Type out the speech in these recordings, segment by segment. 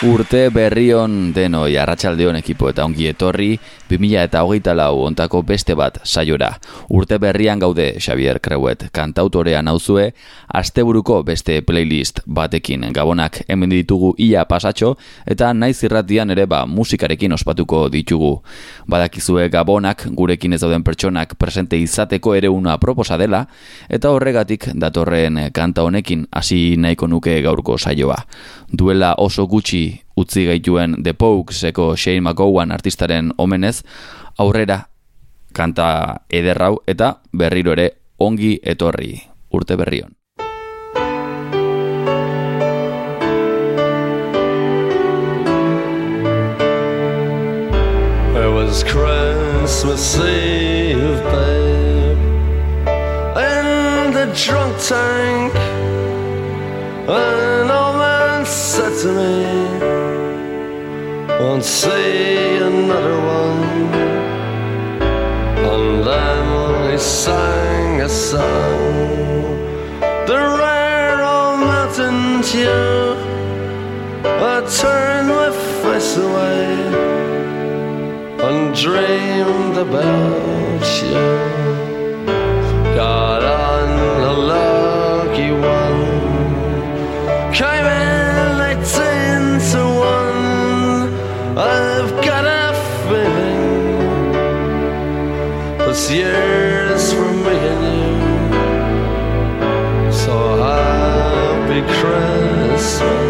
Urte berrion denoi arratsaldeon ekipo eta ongi etorri 2000 eta hogeita lau ontako beste bat saiora. Urte berrian gaude Xavier Creuet kantautorea nauzue, asteburuko beste playlist batekin gabonak hemen ditugu ia pasatxo eta naiz irratian ere ba musikarekin ospatuko ditugu. Badakizue gabonak gurekin ez dauden pertsonak presente izateko ere una proposa dela eta horregatik datorren kanta honekin hasi nahiko nuke gaurko saioa. Duela oso gutxi utzi gaituen The Pokeseko Shane McGowan artistaren omenez, aurrera kanta ederrau eta berriro ere ongi etorri urte berrion. It was Christmas Eve, babe In the drunk tank An old said to me won't see another one. And then he sang a song, the rare old mountain tune. I turned my face away and dreamed about you. Got on a lucky one, came in this year's for me and you. So happy Christmas.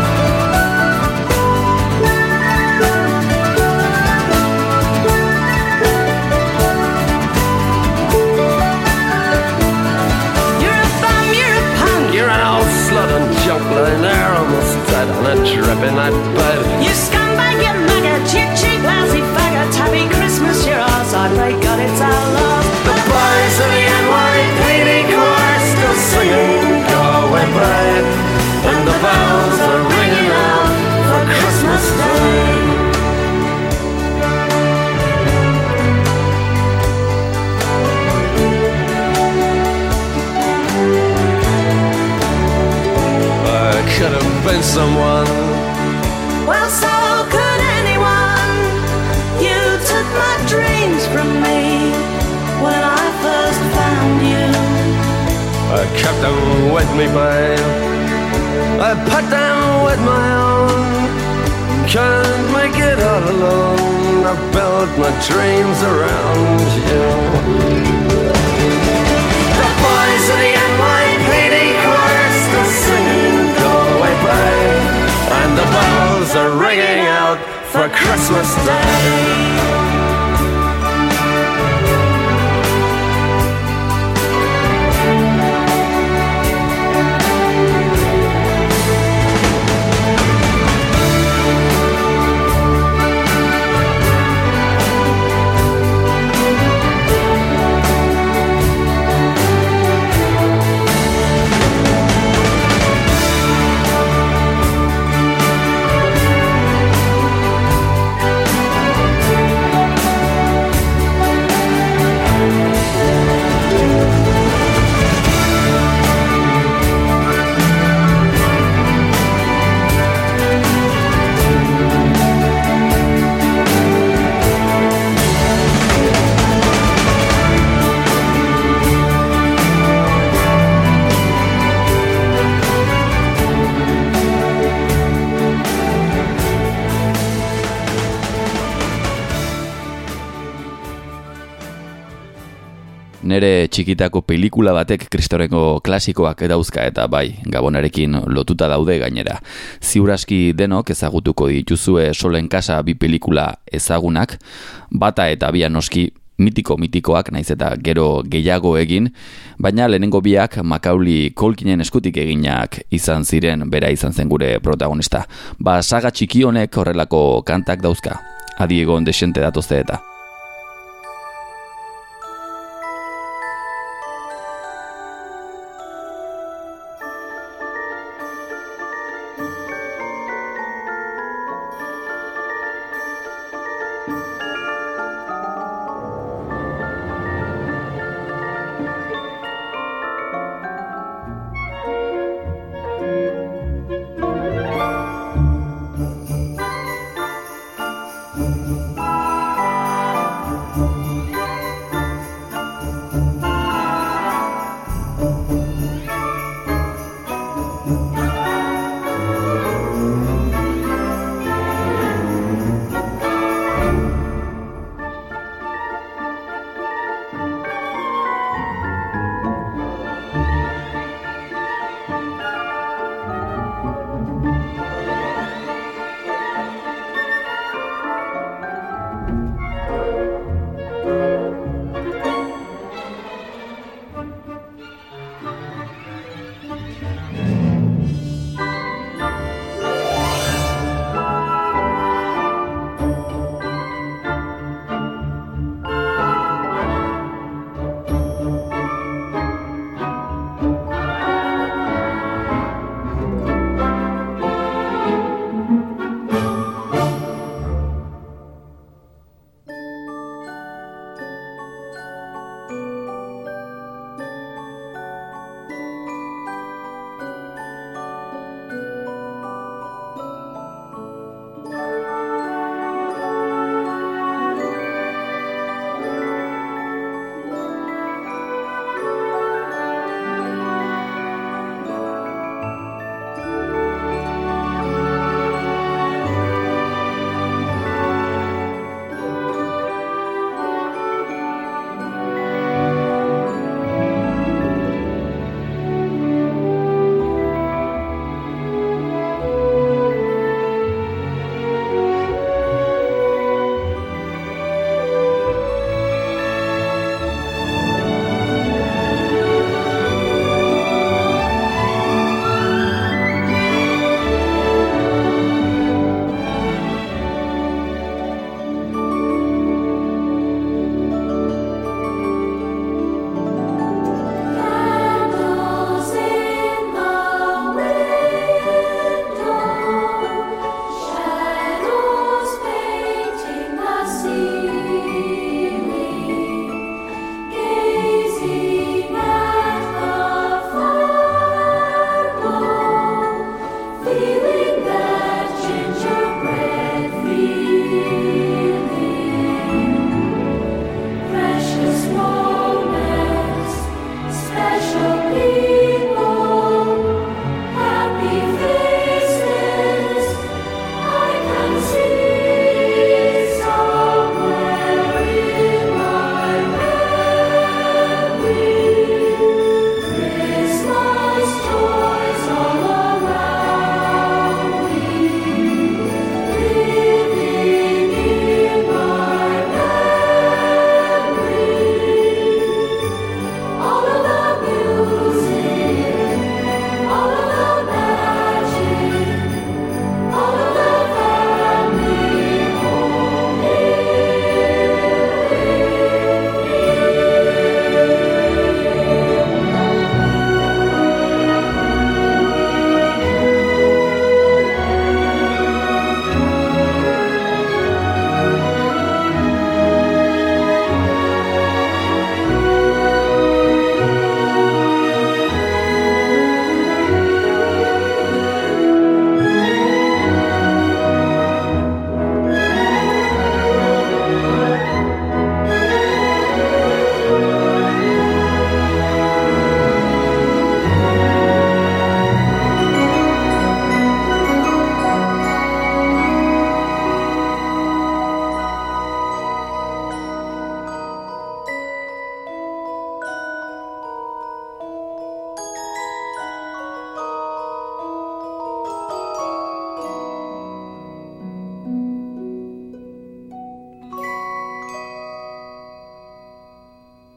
A dripping night bed. You scumbag, you maggot, cheap, cheap, lousy faggot. Happy Christmas, you're ours. I pray God it's our love. The boys of the NYPD choir still singing Go away, babe. And the bells dreams around you. Nere txikitako pelikula batek kristorengo klasikoak dauzka eta bai, gabonarekin lotuta daude gainera. Ziuraski denok ezagutuko dituzue solen kasa bi pelikula ezagunak, bata eta bia noski mitiko mitikoak, naiz eta gero gehiago egin, baina lehenengo biak Makauli Kolkinen eskutik eginak izan ziren, bera izan zen gure protagonista. Ba, saga txiki honek horrelako kantak dauzka. Adi egon desente datozte eta.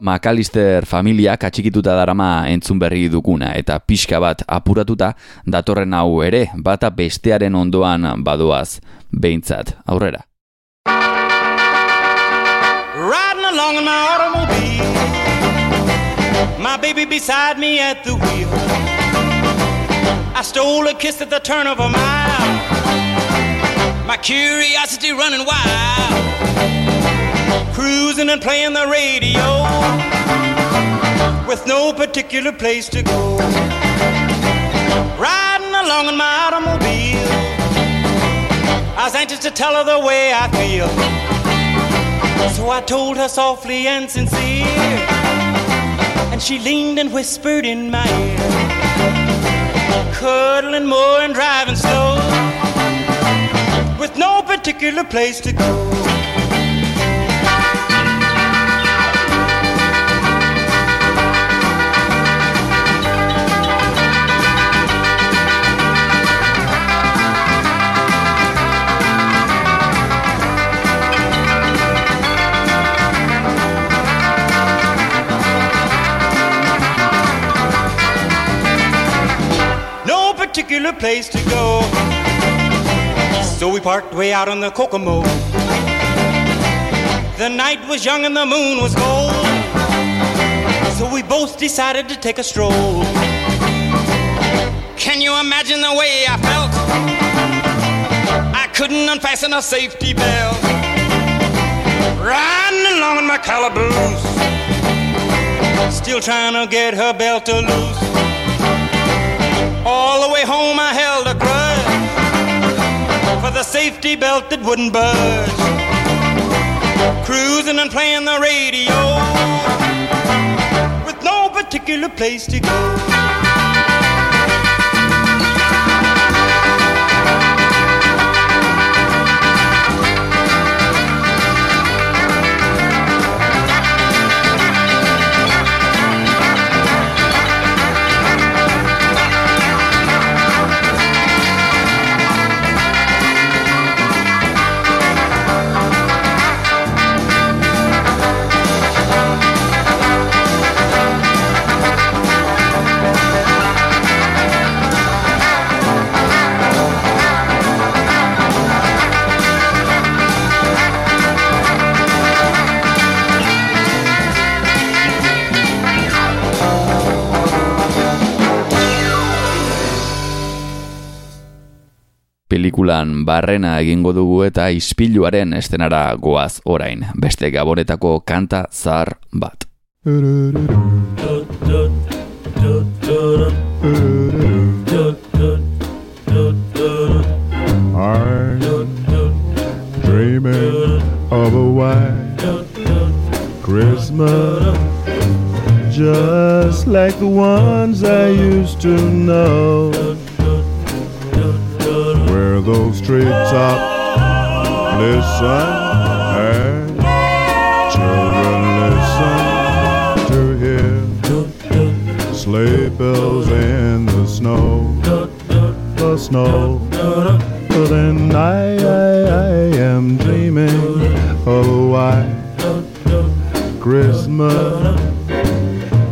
Makalister familiak atxikituta darama entzun berri duguna eta pixka bat apuratuta datorren hau ere bata bestearen ondoan badoaz behintzat aurrera. Riding along in my automobile My baby beside me at the wheel I stole a kiss at the turn of a mile My curiosity running wild cruising and playing the radio with no particular place to go. Riding along in my automobile, I was anxious to tell her the way I feel. So I told her softly and sincere, and she leaned and whispered in my ear, cuddling more and driving slow, with no particular place to go. Particular place to go. So we parked way out on the Kokomo. The night was young and the moon was gold. So we both decided to take a stroll. Can you imagine the way I felt? I couldn't unfasten a safety belt. Riding along in my calaboose. Still trying to get her belt to loose. All the way home I held a grudge for the safety belt that wouldn't budge. Cruising and playing the radio with no particular place to go. Pelikulan barrena egingo dugu eta ispiluaren estenara goaz orain, beste gabonetako kanta zar bat. dreaming of a white Christmas Just like the ones I used to know those treetops listen and children listen to hear sleigh bells in the snow, the snow. But then I, I, I am dreaming of a white Christmas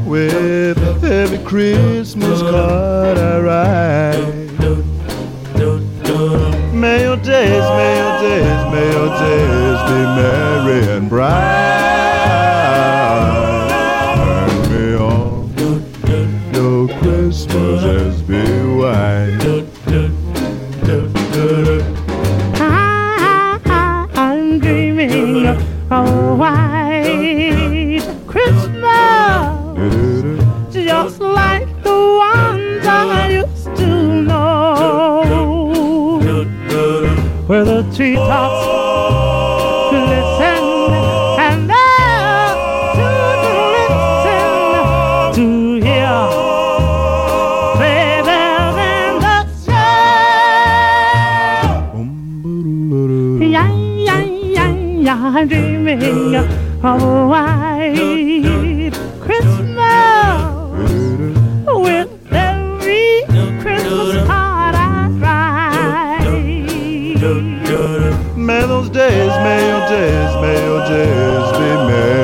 with every Christmas card I write. Days, may your days, may your days be merry and bright. I'm dreaming of a white Christmas with every Christmas card I write. May those days, may your days, may your days be merry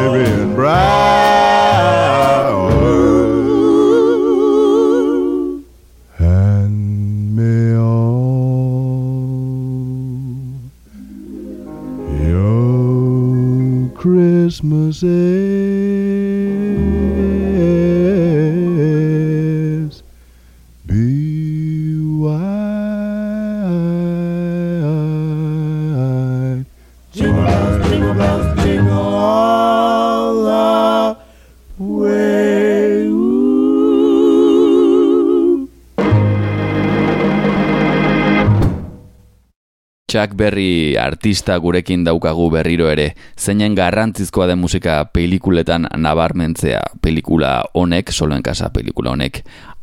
Berry artista gurekin daukagu berriro ere, zeinen garrantzizkoa den musika pelikuletan nabarmentzea pelikula honek, soloen kasa pelikula honek,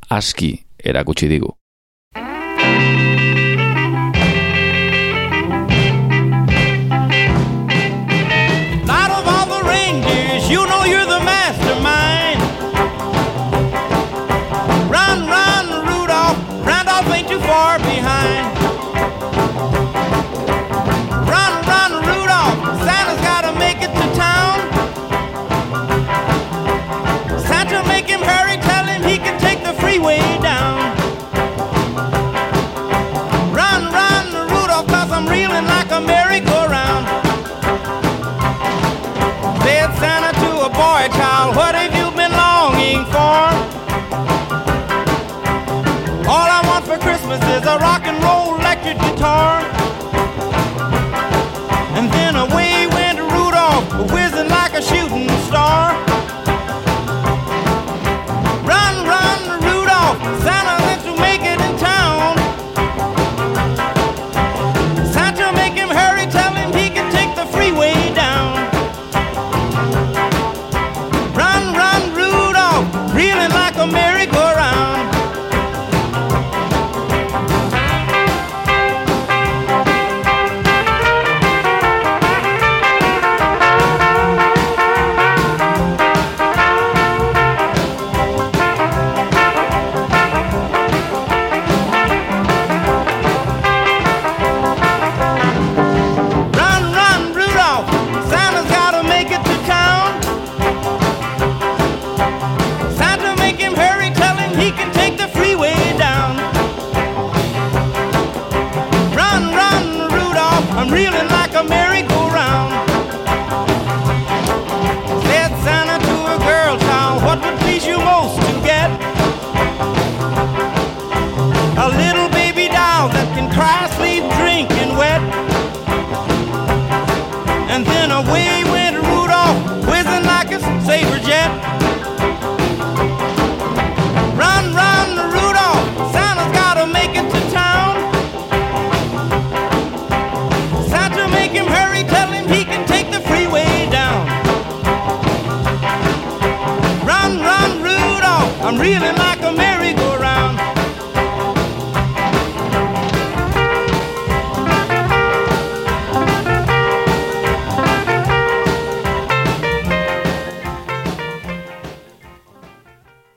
aski erakutsi digu. Christmas is a rock and roll electric guitar.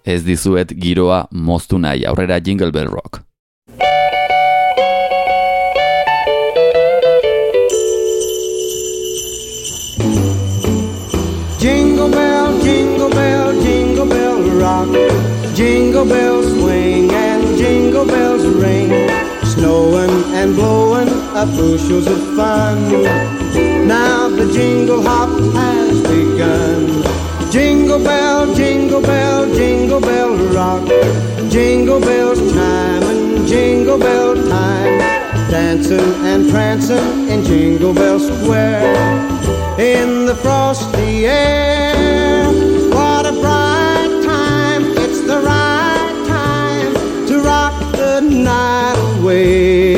Ez dizuet giroa moztu nahi aurrera Jingle Bell Rock. Jingle bell, jingle bell, jingle bell rock. Jingle bells swing and jingle bells ring. Snowing and blowing up bushels of fun. Now the jingle hop has begun. Jingle bell, jingle bell, jingle bell rock. Jingle bells chime and jingle bell time. Dancing and prancing in Jingle Bell Square in the frosty air. What a bright time! It's the right time to rock the night away.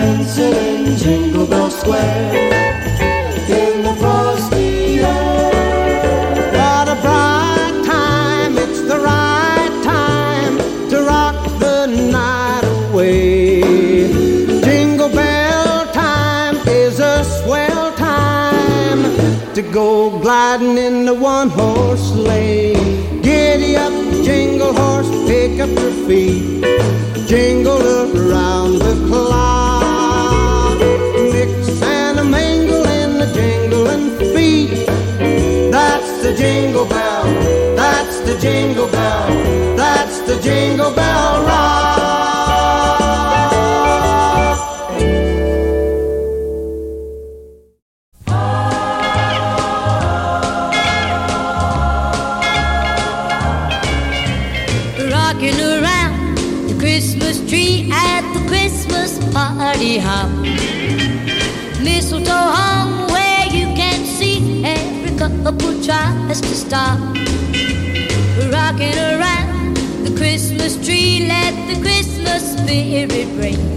dancing in Jingle Bell Square in the frosty air. What a bright time, it's the right time to rock the night away. Jingle Bell time is a swell time to go gliding in the one horse sleigh. Giddy up, jingle horse, pick up your feet, jingle around That's the jingle bell. That's the jingle bell. That's the jingle bell rock. stop rocking around the Christmas tree. Let the Christmas spirit ring.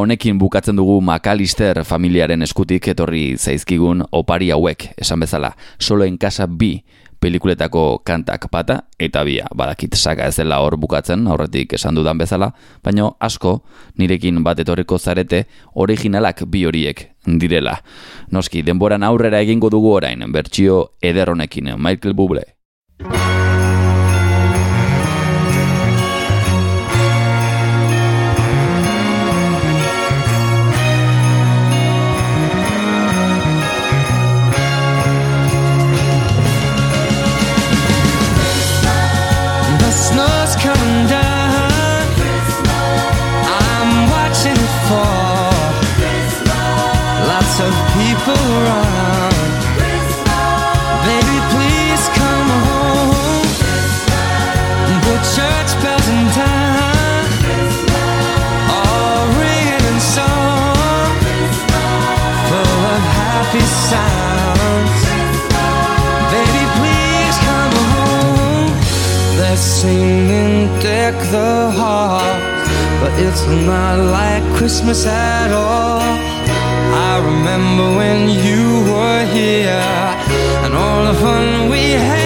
honekin bukatzen dugu Makalister familiaren eskutik etorri zaizkigun opari hauek, esan bezala, solo en casa bi pelikuletako kantak pata eta bia, badakit saga ez dela hor bukatzen, aurretik esan dudan bezala, baino asko nirekin bat etorriko zarete originalak bi horiek direla. Noski, denboran aurrera egingo dugu orain, bertsio eder honekin, Michael Bublé. Not like Christmas at all. I remember when you were here and all the fun we had.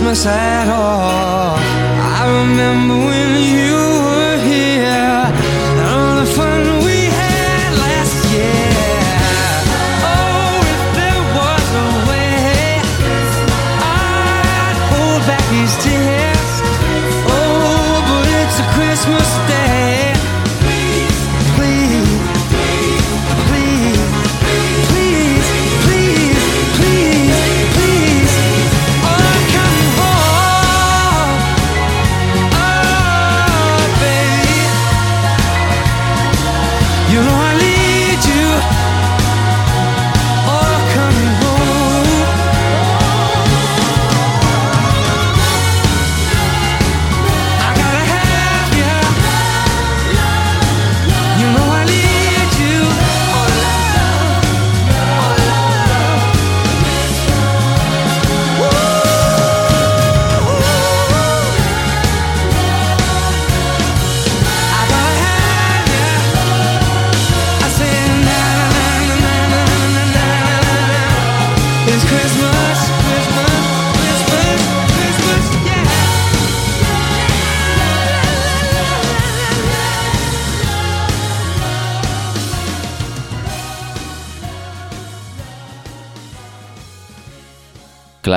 Christmas at all. I remember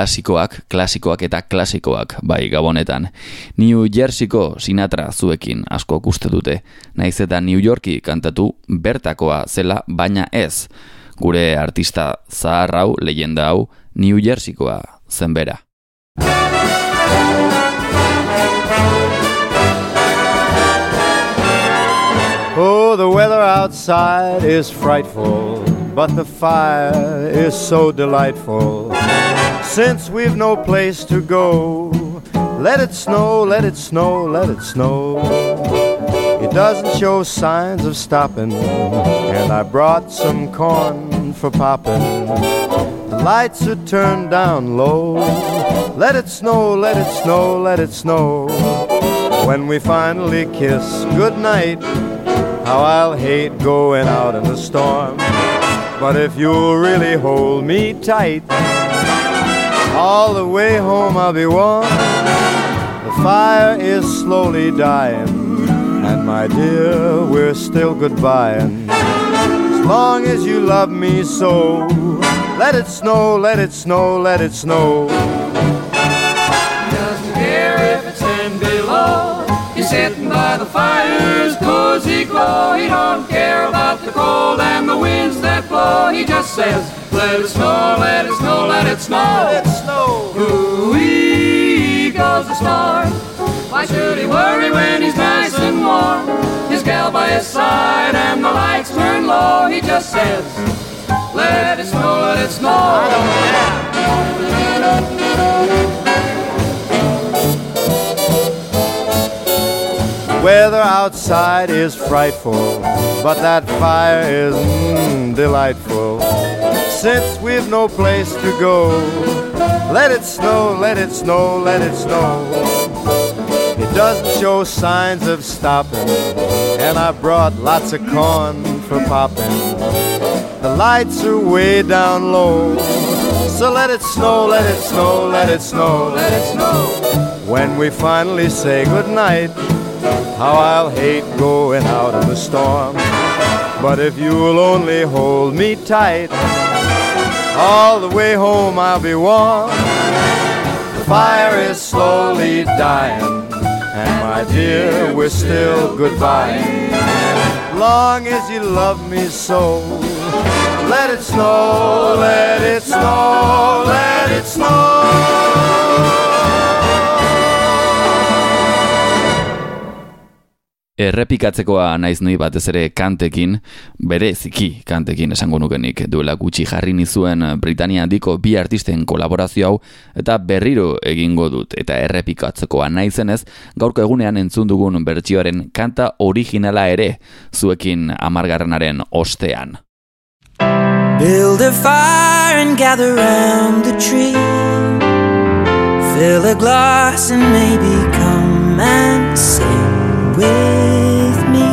Klasikoak, klasikoak eta klasikoak, bai gabonetan. New Jerseyko Sinatra zuekin asko uste dute. Naiz eta New Yorki kantatu bertakoa zela, baina ez. Gure artista zahar hau, leyenda hau, New Jerseykoa zenbera. Oh, the weather outside is frightful, but the fire is so delightful. Since we've no place to go, let it snow, let it snow, let it snow. It doesn't show signs of stopping, and I brought some corn for popping. The lights are turned down low. Let it snow, let it snow, let it snow. When we finally kiss goodnight, how I'll hate going out in the storm. But if you'll really hold me tight, all the way home I'll be warm. The fire is slowly dying, and my dear, we're still goodbying. As long as you love me so, let it snow, let it snow, let it snow. doesn't care if it's ten below. He's sitting by the fire's cozy glow. He don't care about the cold and the winds that blow. He just says, let it snow, let it snow, let it snow. Let it snow. Ooh-wee goes the star. Why should he worry when he's nice and warm? His gal by his side and the lights turn low. He just says, let it snow, let it snow. I don't care. Weather outside is frightful, but that fire is mm, delightful. Since we've no place to go, let it snow, let it snow, let it snow. It doesn't show signs of stopping, and I brought lots of corn for popping. The lights are way down low, so let it snow, let it snow, let it snow, let it snow. When we finally say goodnight, how I'll hate going out in the storm. But if you'll only hold me tight, all the way home I'll be warm. The fire is slowly dying, and my dear, we're still goodbye. Long as you love me so, let it snow, let it snow, let it snow. Errepikatzekoa naiz noi batez ere kantekin, bere ziki kantekin esango nukenik duela gutxi jarri nizuen Britania handiko bi artisten kolaborazio hau eta berriro egingo dut eta errepikatzekoa naizenez gaurko egunean entzun dugun bertsioaren kanta originala ere zuekin amargarrenaren ostean. Build a fire and gather round the tree. Fill a glass and maybe come and sing with me.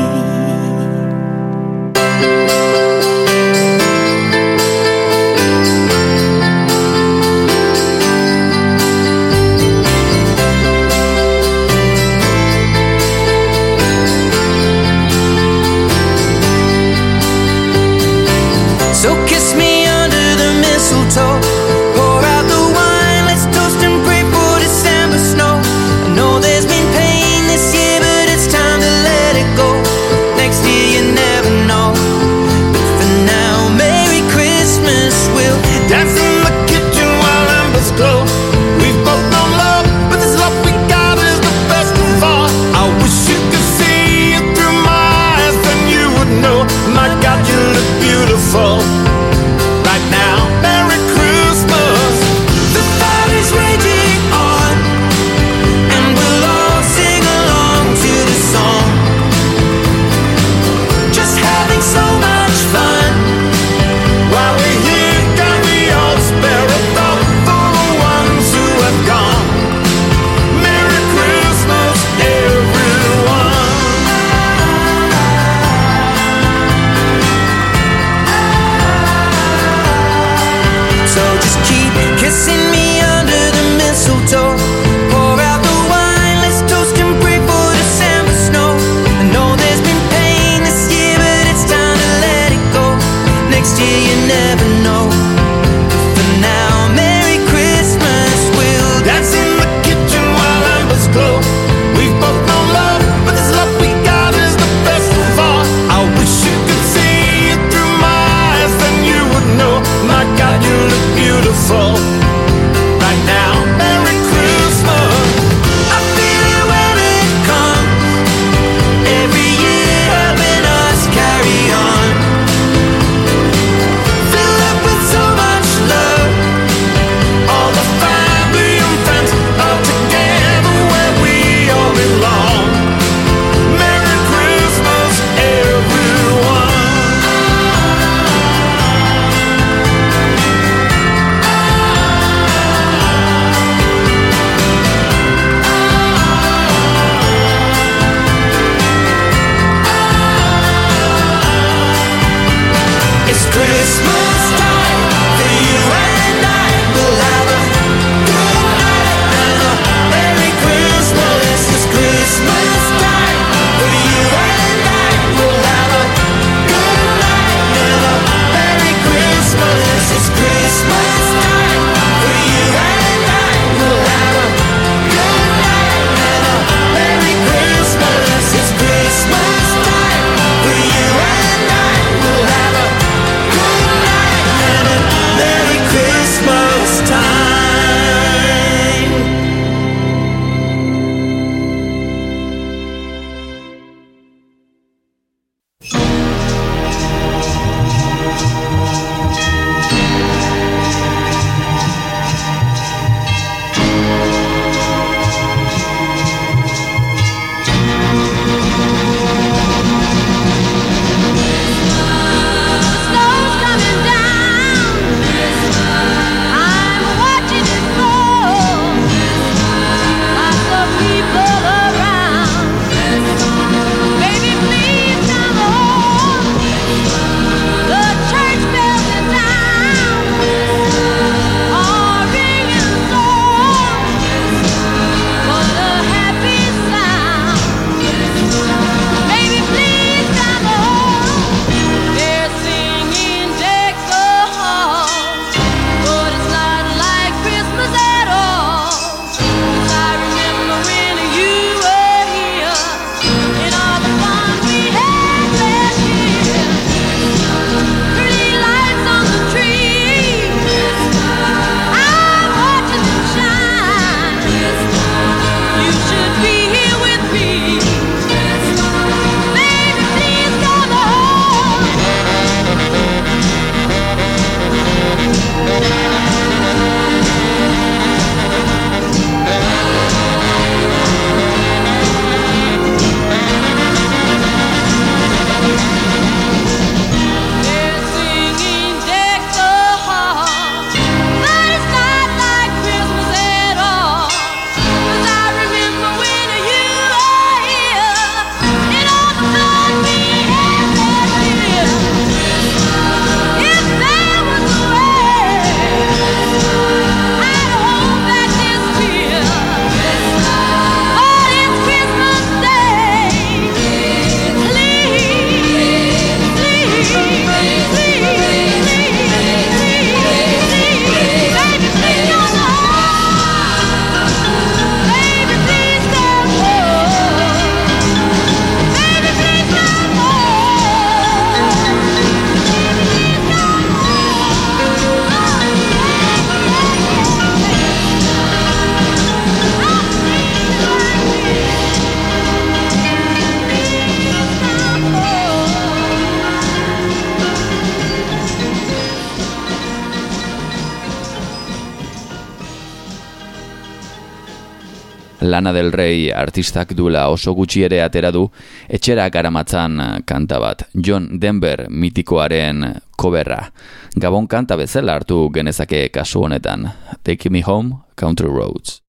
Lana del Rey artistak duela oso gutxi ere atera du etxera garamatzan kanta bat John Denver mitikoaren koberra. Gabon kanta bezala hartu genezake kasu honetan. Take me home, country roads.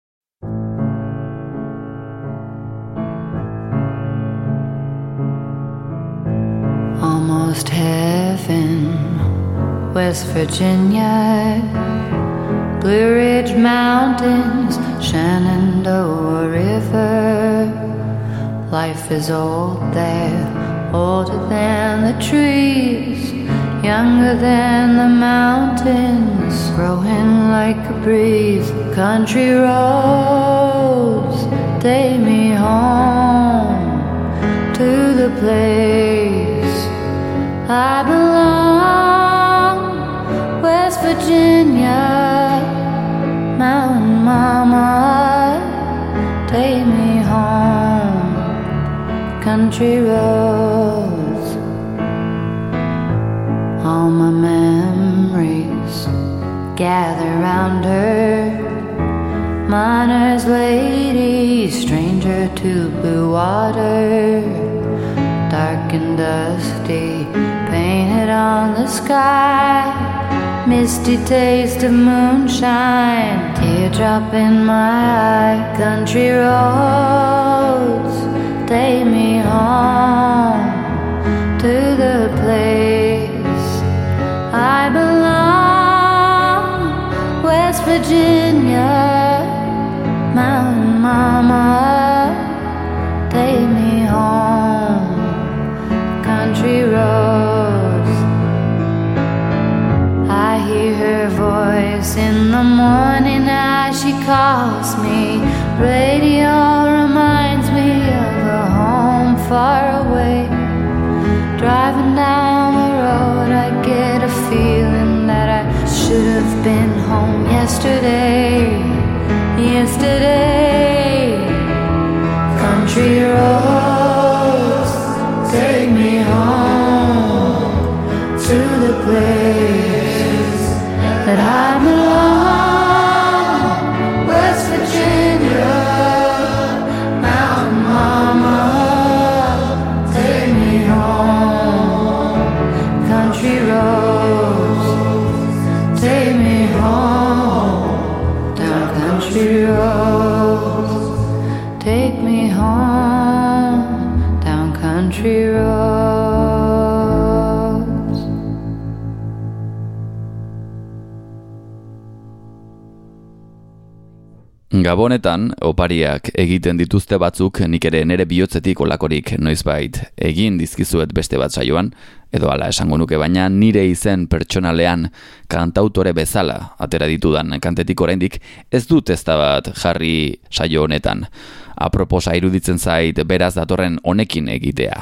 Almost heaven, West Virginia. Blue Ridge Mountains, Shenandoah River. Life is old there, older than the trees, younger than the mountains, growing like a breeze. Country roads, take me home to the place I belong, West Virginia mountain mama, take me home, country roads, all my memories gather round her, miner's lady, stranger to blue water, dark and dusty, painted on the sky. Misty taste of moonshine, teardrop in my eye. Country roads, take me home to the place I belong. West Virginia, Gabonetan, opariak egiten dituzte batzuk nik ere nere bihotzetik olakorik noizbait egin dizkizuet beste bat saioan, edo ala esango nuke baina nire izen pertsonalean kantautore bezala atera ditudan kantetik oraindik ez dut ez bat jarri saio honetan. Aproposa iruditzen zait beraz datorren honekin egitea.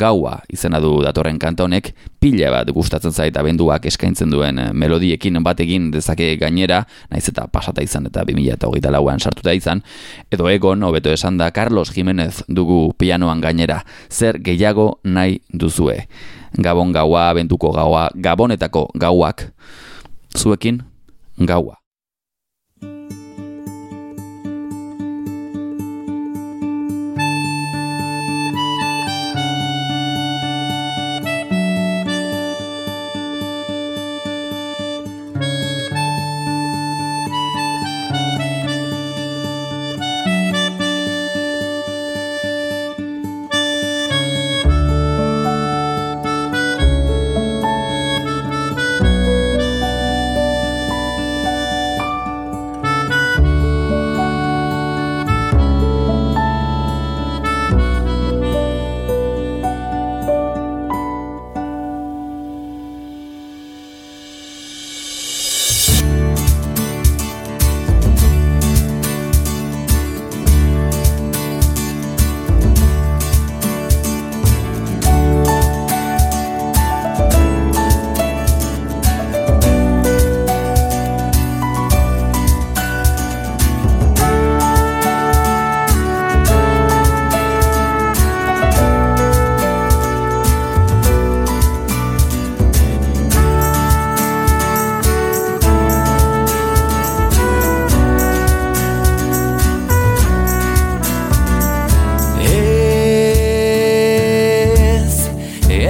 Gaua izena du datorren kanta honek, pila bat gustatzen zait abenduak eskaintzen duen melodiekin bat egin dezake gainera, naiz eta pasata izan eta 2008 lauan sartuta izan, edo egon, hobeto esan da, Carlos Jimenez dugu pianoan gainera, zer gehiago nahi duzue. Gabon gaua, abenduko gaua, gabonetako gauak, zuekin gaua.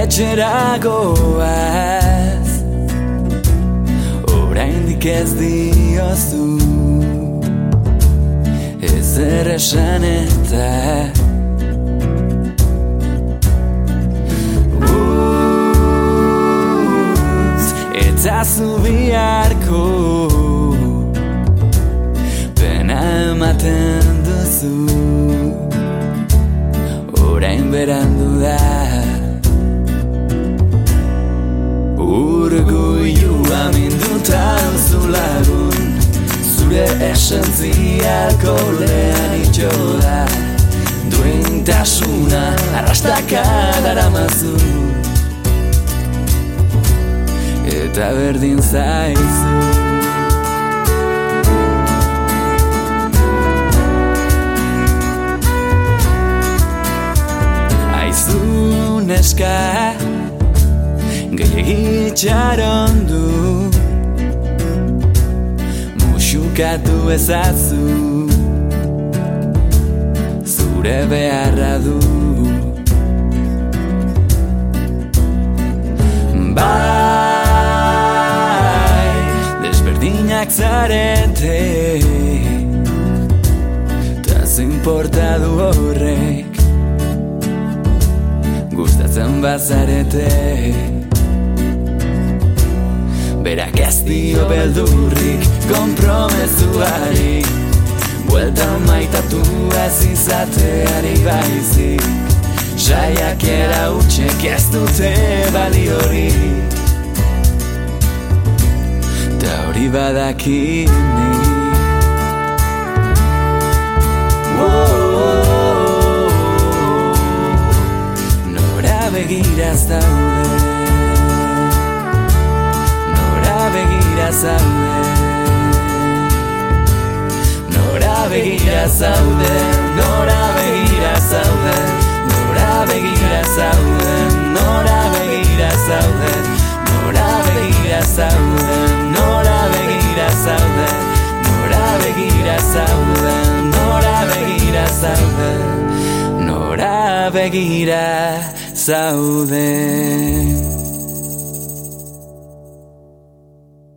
Etxera goaz Oraindik ez diozu. Ezer esan eta Utz, Eta zu biharko. Pena ematen duzu. Orain berandu da Urgoiua minduta duzu lagun Zure esentzia kolean itxo da Duintasuna arrastaka daramazu. Eta berdin zaizu. Aizu neska gehiagi txaron du Musukatu ezazu. Zure beharra du. Bai, desberdinak zarete. Ta zinporta du horrek. Gustatzen bazarete Berak ez dio beldurrik kompromezuari Buelta maitatu ez izateari baizik. Saiak era utxek ez dute bali hori Ta hori badakini. Nora begira zaude zaude. Nora begira zaude Nora begira zaude Nora begira zaude Nora begira zaude Nora begira zaude Nora begira zaude Nora begira zaude Nora begira zaude Nora begira zaude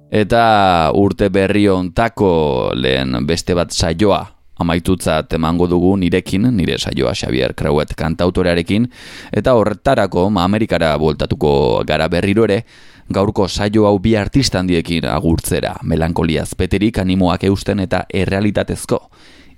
Eta urte berri ontako lehen beste bat saioa amaitutzat emango dugu nirekin, nire saioa Xavier Creuet kantautorearekin, eta horretarako Amerikara bueltatuko gara berriro ere, gaurko saio hau bi artista handiekin agurtzera, melankoliaz peterik animoak eusten eta errealitatezko.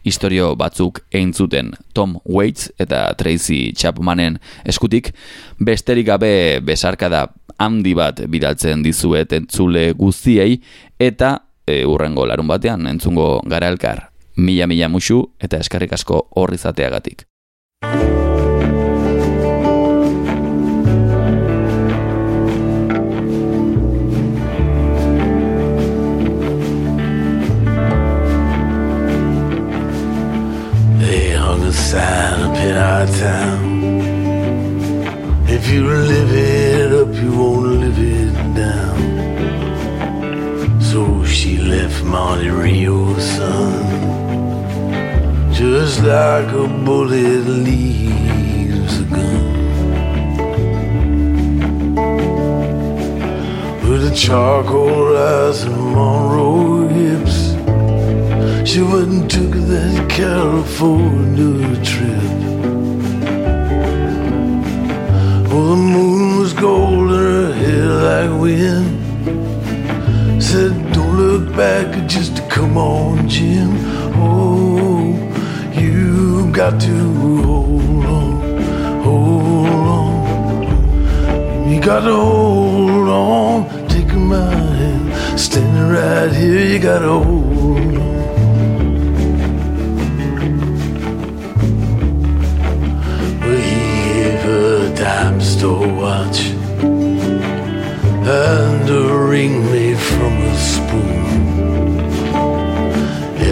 Historio batzuk eintzuten Tom Waits eta Tracy Chapmanen eskutik, besterik gabe besarkada handi bat bidaltzen dizuet entzule guztiei eta e, urrengo larun batean entzungo gara elkar. Mila mila musu eta eskarrik asko horri zateagatik. Sign up in our town. If you live it up, you won't live it down. So she left Monte Rio, son, just like a bullet leaves a gun. With a charcoal eyes and Monroe she went and took that California trip. Oh, the moon was gold and her hair like wind. Said, don't look back, just come on, Jim. Oh, you got to hold on, hold on. You got to hold on, take my hand, standing right here. You got to hold on. Dime watch and a ring made from a spoon.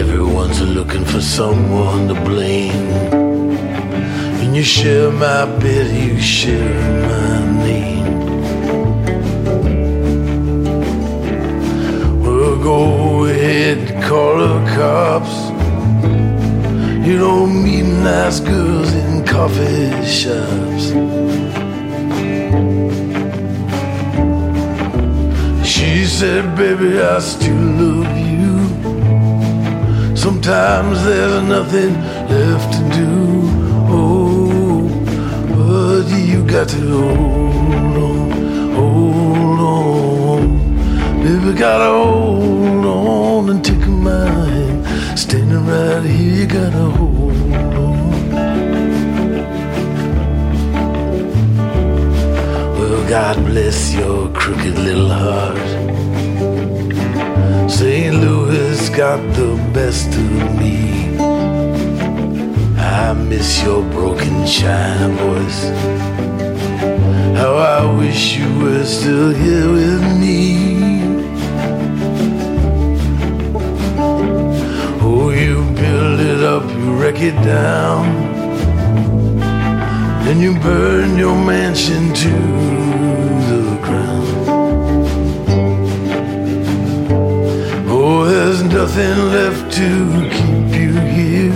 Everyone's looking for someone to blame. And you share my bed, you share my name. Well, go ahead, call the cops. You don't meet nice girls in coffee shops. Baby, I still love you. Sometimes there's nothing left to do. Oh, but you got to hold on, hold on. Baby, gotta hold on and take my hand. Standing right here, you gotta hold on. Well, God bless your crooked little heart. St. Louis got the best of me. I miss your broken china voice. How I wish you were still here with me. Oh, you build it up, you wreck it down. Then you burn your mansion to to keep you here.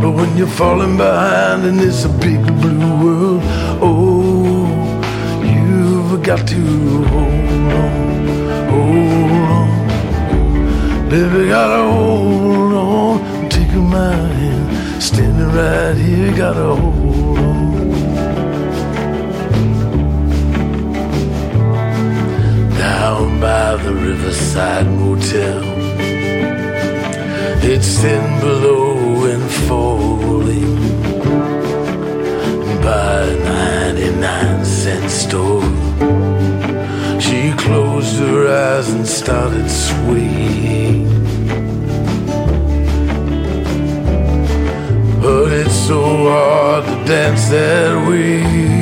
But when you're falling behind in this big blue world, oh, you've got to hold on, hold on. Baby, gotta hold on, take my hand, standing right here, gotta hold By the riverside motel, it's thin below and falling by a 99 cent store. She closed her eyes and started swaying. But it's so hard to dance that way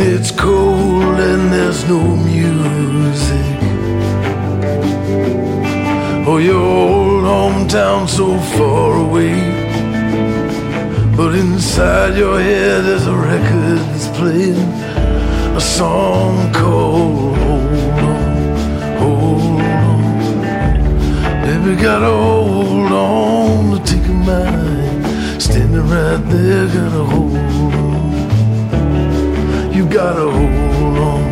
it's cold and there's no music. Oh, your old hometown so far away. But inside your head there's a record that's playing a song called Hold On, Hold On. Baby, gotta hold on to take a mind. Standing right there, gotta hold gotta hold on,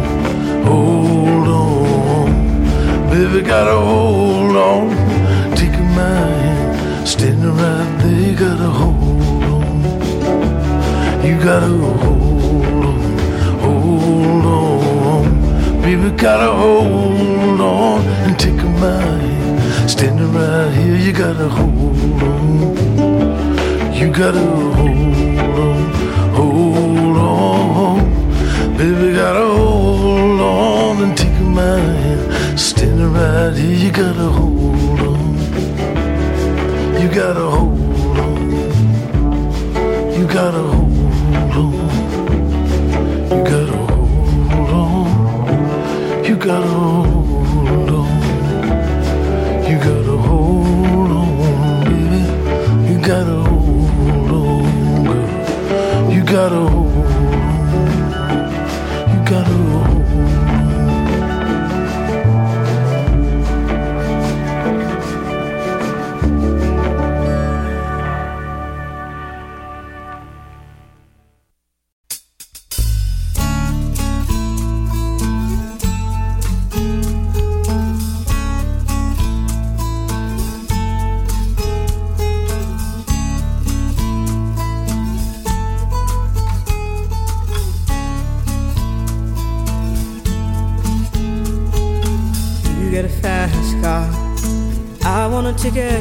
hold on. Baby, gotta hold on. Take a mind. Standing right there, gotta hold on. You gotta hold on, hold on. Baby, gotta hold on and take a mind. Standing right here, you gotta hold on. You gotta hold on, hold on. Baby, gotta hold on and take a mind. Standing right here, you gotta hold on. You gotta hold on. You gotta hold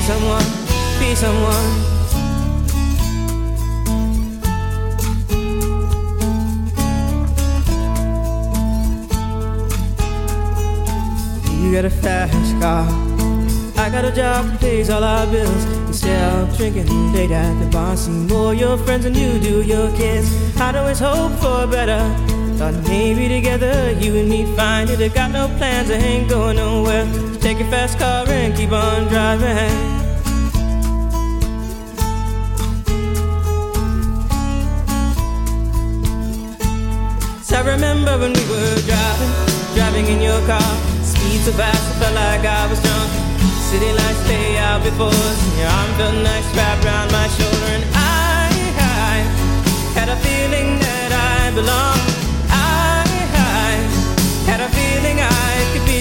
be someone, be someone. You got a fast car. I got a job that pays all our bills. Instead of drinking late at the bar, see more your friends than you do your kids. I'd always hope for better. Thought maybe together you and me find it. I got no plans, I ain't going nowhere. So take your fast car and keep on driving. I remember when we were driving, driving in your car. Speed so fast, I felt like I was drunk. City lights lay out before us, and your arm felt nice wrapped around my shoulder. And I, I had a feeling that I belonged.